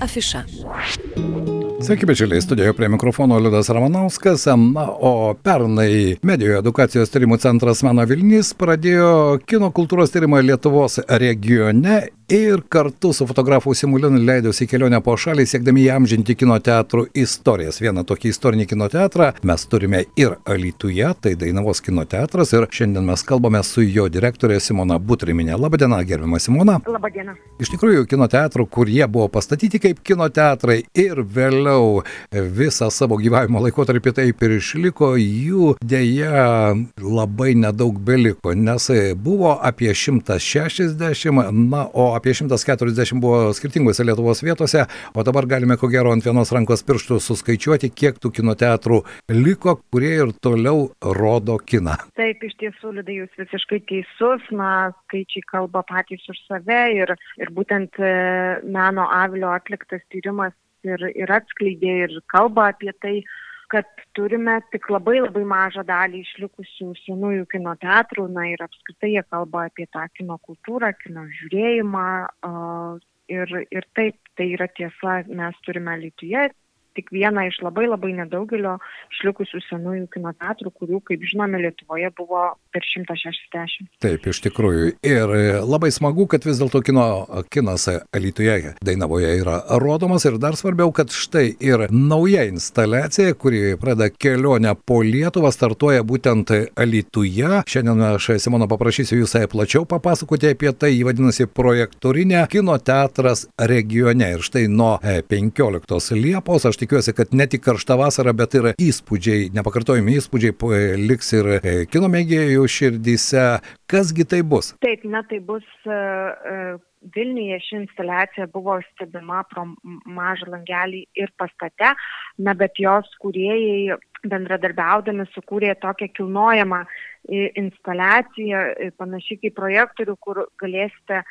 Afiša. Sveiki, bičiuliai, studijoje prie mikrofono Liudas Ramanauskas. Na, o pernai Medijų edukacijos tyrimų centras Meno Vilnys pradėjo kino kultūros tyrimą Lietuvos regione ir kartu su fotografu Simulinu leidosi į kelionę po šalį, siekdami įamžinti kino teatrų istorijas. Vieną tokį istorinį kino teatrą mes turime ir Alytuje, tai Dainavos kino teatras ir šiandien mes kalbame su jo direktorė Simona Butriminė. Labadiena, gerbima Simona. Labadiena. Iš tikrųjų, kino teatrų, kurie buvo pastatyti kaip kino teatrai ir vėliau visą savo gyvavimo laikotarpį taip ir išliko, jų dėja labai nedaug beliko, nes buvo apie 160, na, o apie 140 buvo skirtingose Lietuvos vietose, o dabar galime ko gero ant vienos rankos pirštų suskaičiuoti, kiek tų kino teatrų liko, kurie ir toliau rodo kiną. Taip, iš tiesų, Lidai, jūs visiškai teisus, na, skaičiai kalba patys už save ir, ir būtent e, meno avilio atliktas tyrimas ir, ir atskleidė ir kalba apie tai, kad turime tik labai labai mažą dalį išlikusių senųjų kino teatrų, na ir apskritai jie kalba apie tą kino kultūrą, kino žiūrėjimą. Ir, ir taip, tai yra tiesa, mes turime Lietuvoje tik vieną iš labai labai nedaugelio išlikusių senųjų kino teatrų, kurių, kaip žinome, Lietuvoje buvo per 160. Taip, iš tikrųjų. Ir labai smagu, kad vis dėlto kino, kinas Alytuje Dainavoje yra rodomas ir dar svarbiau, kad štai ir nauja instaliacija, kuri pradeda kelionę po Lietuvą, startuoja būtent Alytuje. Šiandien aš Simono paprašysiu jūs plačiau papasakoti apie tai, jį vadinasi projektorinė kino teatras regione. Ir štai nuo 15 Liepos aš tik tikiuosi, kad ne tik karšta vasara, bet ir įspūdžiai, nepakartojami įspūdžiai liks ir e, kino mėgėjų širdyse. Kasgi tai bus? Taip, na tai bus uh, Vilniuje ši instaliacija buvo stebima pro mažą langelį ir pastate, na bet jos kūrėjai bendradarbiaudami sukūrė tokią kilnojamą instaliaciją, panašiai kaip projektorių, kur galėsite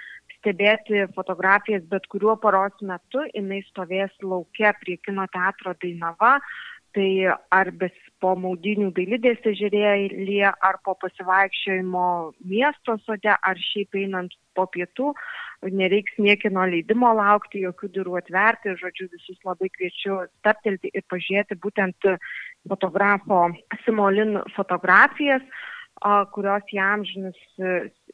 stebėti fotografijas bet kuriuo paros metu, jinai stovės laukia prie kino teatro Dainava, tai ar bes po maudinių dailidės ežerėje, ar po pasivaikščiojimo miesto sode, ar šiaip einant po pietų, nereiks niekino leidimo laukti, jokių durų atverti, žodžiu, visus labai kviečiu staptelti ir pažiūrėti būtent fotografo Simolin fotografijas kurios įamžinus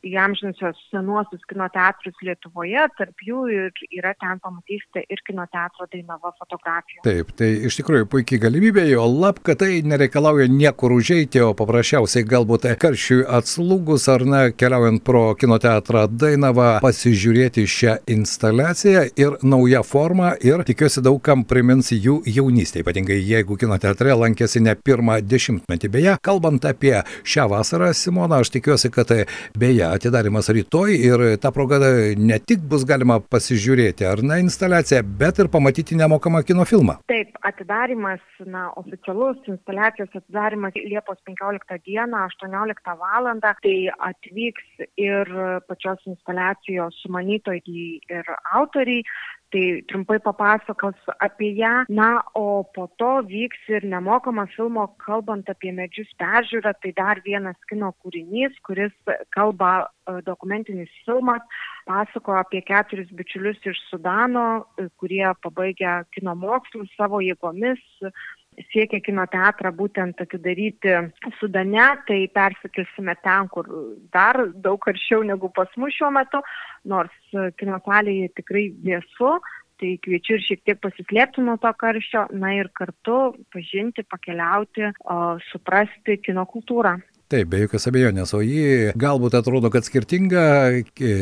įamžinusios senuosius kino teatrus Lietuvoje, tarp jų ir yra ten pamatysite ir kino teatro Dainava fotografijų. Taip, tai iš tikrųjų puikiai galimybė, jo lab, kad tai nereikalauja niekur užeiti, o paprasčiausiai galbūt karščiui atslūgus ar ne, keliaujant pro kino teatrą Dainava, pasižiūrėti šią instaliaciją ir naują formą ir tikiuosi daugam primins jų jaunystę, ypatingai jeigu kino teatre lankėsi ne pirmą dešimtmetį. Beje, kalbant apie šią vasarą, Simona, aš tikiuosi, kad beje, atidarimas rytoj ir ta proga ne tik bus galima pasižiūrėti ar ne instaliaciją, bet ir pamatyti nemokamą kino filmą. Taip, atidarimas, na, oficialus instaliacijos atidarimas Liepos 15 dieną 18 val. Tai atvyks ir pačios instaliacijos sumanytojai ir autoriai, tai trumpai papasakos apie ją. Na, o po to vyks ir nemokama filmo Kalbant apie medžius peržiūra, tai dar vienas kino kūrinys, kuris kalba e, dokumentinis filmas, pasakoja apie keturis bičiulius iš Sudano, e, kurie pabaigia kino mokslus savo jėgomis siekia kino teatrą būtent atidaryti Sudane, tai persikelsime ten, kur dar daug karščiau negu pas mus šiuo metu, nors kino salėje tikrai vėsu, tai kviečiu ir šiek tiek pasislėpti nuo to karščio, na ir kartu pažinti, pakeliauti, o, suprasti kino kultūrą. Taip, be jokios abejonės, o ji galbūt atrodo, kad skirtinga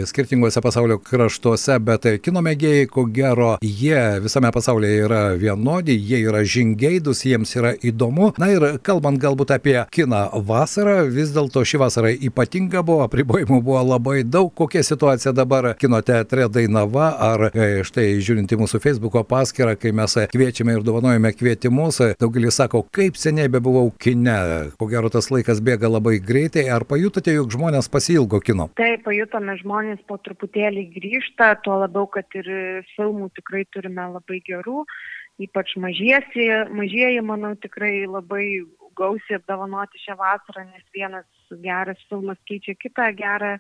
skirtingose pasaulio kraštuose, bet kino mėgėjai, ko gero, jie visame pasaulyje yra vienodi, jie yra žingeidus, jiems yra įdomu. Na ir kalbant galbūt apie kiną vasarą, vis dėlto ši vasara ypatinga buvo, apribojimų buvo labai daug. Kokia situacija dabar kino teatre Dainava, ar e, štai žiūrint į mūsų Facebook'o paskyrą, kai mes kviečiame ir dovanojame kvietimus, daugelis sako, kaip seniai bebuvau kine, ko gero tas laikas bėga labai labai greitai. Ar pajutote, jog žmonės pasilgo kino? Taip, pajutome, žmonės po truputėlį grįžta, tuo labiau, kad ir filmų tikrai turime labai gerų, ypač mažiesi, mažieji, manau, tikrai labai gausiai apdovanoti šią vasarą, nes vienas geras filmas keičia kitą gerą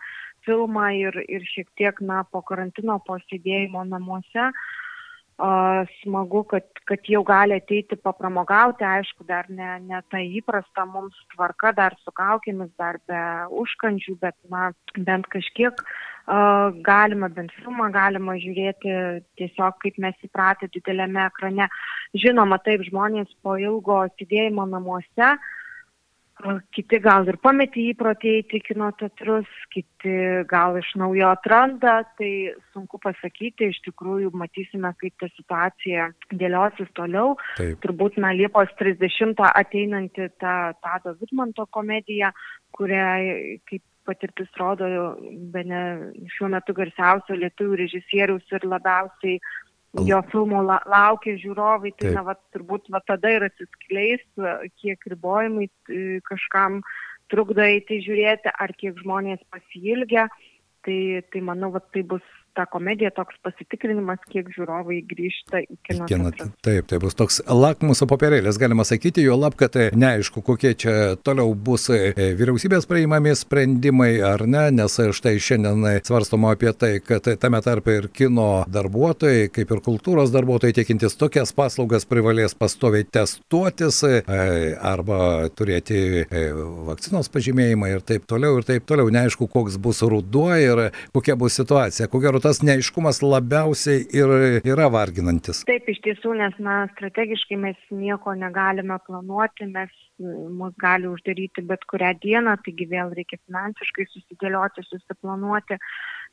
filmą ir, ir šiek tiek, na, po karantino, po sėdėjimo namuose smagu, kad, kad jau gali ateiti papramogauti, aišku, dar ne, ne ta įprasta mums tvarka, dar su kaukėmis, dar be užkandžių, bet na, bent kažkiek uh, galima, bent filmą galima žiūrėti tiesiog kaip mes įpratę dideliame ekrane. Žinoma, taip žmonės po ilgo sėdėjimo namuose uh, Kiti gal ir pametė įprotį eiti kino teatrus, kiti gal iš naujo atranda, tai sunku pasakyti, iš tikrųjų matysime, kaip ta situacija dėliosis toliau. Taip. Turbūt, na, Liepos 30 ateinanti ta Tado Vidmanto komedija, kurią, kaip patirtis rodo, be ne šiuo metu garsiausio lietuvių režisieriaus ir labiausiai jo filmo la, laukia žiūrovai, tai Taip. na, va, turbūt va, tada ir atsiskleis, kiek ribojimai kažkam trukdo eiti žiūrėti, ar kiek žmonės pasilgia. Tai, tai manau, va, tai bus ta komedija toks pasitikrinimas, kiek žiūrovai grįžta į kino. kino taip, tai bus toks lakmuso popierėlis, galima sakyti, jo lab, kad e, neaišku, kokie čia toliau bus e, vyriausybės praimami sprendimai ar ne, nes štai šiandien svarstoma apie tai, kad tame tarpe ir kino darbuotojai, kaip ir kultūros darbuotojai tiekintis tokias paslaugas privalės pastoviai testuotis e, arba turėti vakcinos pažymėjimą ir taip toliau ir taip toliau. Neaišku, koks bus ruduo ir kokia bus situacija. Ko gero, tas neaiškumas labiausiai ir yra varginantis. Taip, iš tiesų, nes na, strategiškai mes nieko negalime planuoti, mes mus gali uždaryti bet kurią dieną, taigi vėl reikia finansiškai susidėlioti, susiplanuoti,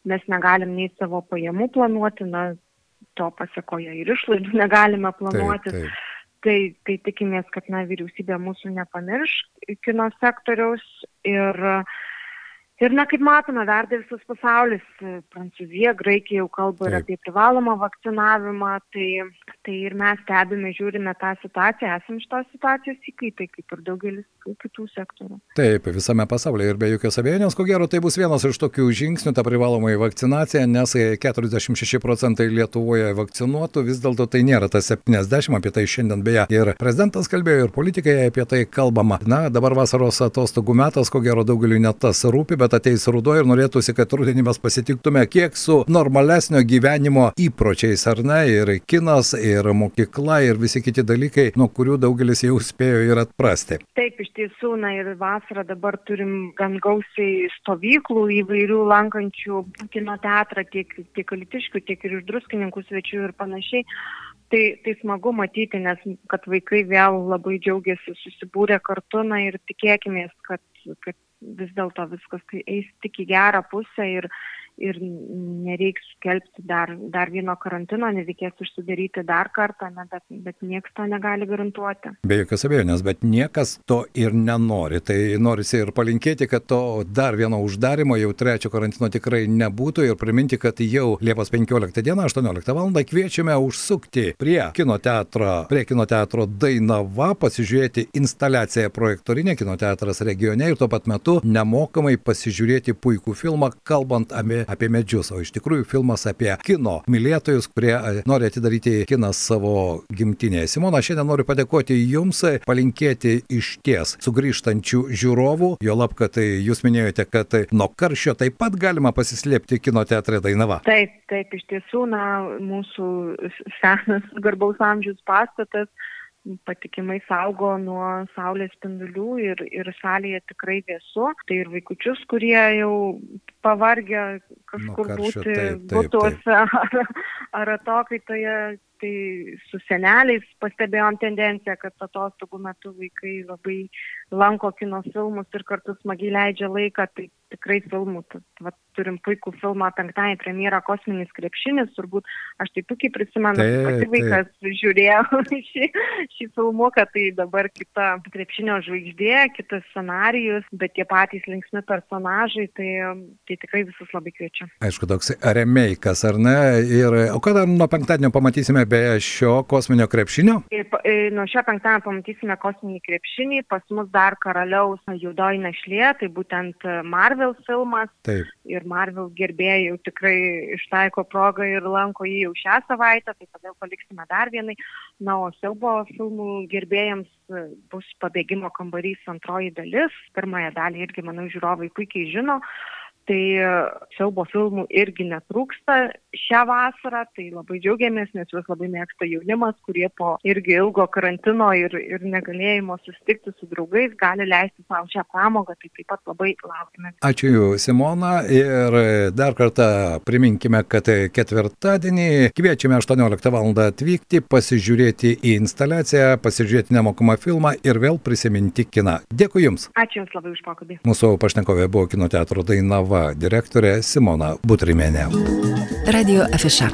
mes negalim nei savo pajamų planuoti, na, to pasiekoje ir išlaidų negalime planuoti. Taip, taip. Tai, tai tikimės, kad na, vyriausybė mūsų nepamirš kino sektoriaus ir uh, Ir na, kaip matome, verda visas pasaulis. Prancūzija, Graikija jau kalba ir apie privalomą vakcinavimą, tai, tai ir mes stebime, žiūrime tą situaciją, esame iš tos situacijos įkaitai, kaip ir daugelis kitų sektorių. Taip, visame pasaulyje ir be jokios abejonės, ko gero, tai bus vienas iš tokių žingsnių, ta privaloma vakcinacija, nes 46 procentai Lietuvoje vakcinuotų, vis dėlto tai nėra tas 70, apie tai šiandien beje ir prezidentas kalbėjo, ir politikai apie tai kalbama. Na, dabar vasaros atostogų metas, ko gero, daugeliu net tas rūpi, bet kad ateis ruduo ir norėtųsi, kad rudenį mes pasitiktume kiek su normalesnio gyvenimo įpročiais, ar ne, ir kinas, ir mokykla, ir visi kiti dalykai, nuo kurių daugelis jau spėjo ir atprasti. Taip, iš tiesų, na ir vasarą dabar turim gan gausiai stovyklų įvairių lankančių kino teatrą, tiek, tiek alitiškių, tiek ir iš druskininkų svečių ir panašiai. Tai, tai smagu matyti, nes kad vaikai vėl labai džiaugiasi susibūrę kartu, na ir tikėkime, kad, kad vis dėlto viskas eis tik į gerą pusę ir, ir nereiks skelbti dar, dar vieno karantino, nereikės užsidaryti dar kartą, ne, bet, bet niekas to negali garantuoti. Be jokios abejonės, bet niekas to ir nenori. Tai norisi ir palinkėti, kad to dar vieno uždarimo, jau trečio karantino tikrai nebūtų ir priminti, kad jau Liepos 15 dieną 18 val. kviečiame užsukti prie kino teatro, prie kino teatro Dainava, pasižiūrėti instaliaciją projektorinė kino teatras regione ir tuo pat metu nemokamai pasižiūrėti puikų filmą, kalbant apie apie medžius, o iš tikrųjų filmas apie kino mylėtojus, kurie e, nori atidaryti kiną savo gimtinėje. Simona, šiandien noriu padėkoti Jums, palinkėti iš ties sugrįžtančių žiūrovų, jo lab, kad tai jūs minėjote, kad nuo karščio taip pat galima pasislėpti kino teatre Dainava. Taip, taip, iš tiesų, na, mūsų senas garbaus amžiaus pastatas patikimai saugo nuo saulės spindulių ir, ir salėje tikrai vėsu. Tai ir vaikučius, kurie jau pavargę kažkur nu, būti būtuose ar, ar atokaitoje, tai su seneliais pastebėjom tendenciją, kad atostogų metu vaikai labai lanko kino filmus ir kartu smagiai leidžia laiką, tai tikrai filmų. Tad, va, turim puikų filmą penktąjį premjerą Kosminis krepšinis, turbūt aš taip puikiai prisimenu, taip, pati vaikas taip. žiūrėjo šį, šį filmuką, tai dabar kita krepšinio žvaigždė, kitas scenarijus, bet tie patys linksmi personažai, tai, tai tikrai visus labai kviečiu. Aišku, toks remeikas, ar ne? Ir, o kada nuo penktadienio pamatysime be šio kosminio krepšinio? Ir, ir, nuo šio penktadienio pamatysime kosminį krepšinį, pas mus dar karaliaus juodoji našlė, tai būtent Marvel filmas. Taip. Ir Marvel gerbėjai jau tikrai ištaiko progą ir lanko jį jau šią savaitę, tai todėl paliksime dar vienai. Na, o siaubo filmų gerbėjams bus pabėgimo kambarys antroji dalis. Pirmąją dalį irgi, manau, žiūrovai puikiai žino. Tai siaubo filmų irgi netrūksta šią vasarą, tai labai džiaugiamės, nes juos labai mėgsta jaunimas, kurie po irgi ilgo karantino ir, ir negalėjimo susitikti su draugais gali leisti savo šią pramogą, tai taip pat labai laukime. Ačiū Simona ir dar kartą priminkime, kad ketvirtadienį kviečiame 18 val. atvykti, pasižiūrėti į instaliaciją, pasižiūrėti nemokamą filmą ir vėl prisiminti kiną. Dėkui Jums. Ačiū Jums labai už pokalbį. Mūsų pašnekovė buvo kino teatro Dainava direktorė Simona Butrimenė. Radio Afisha.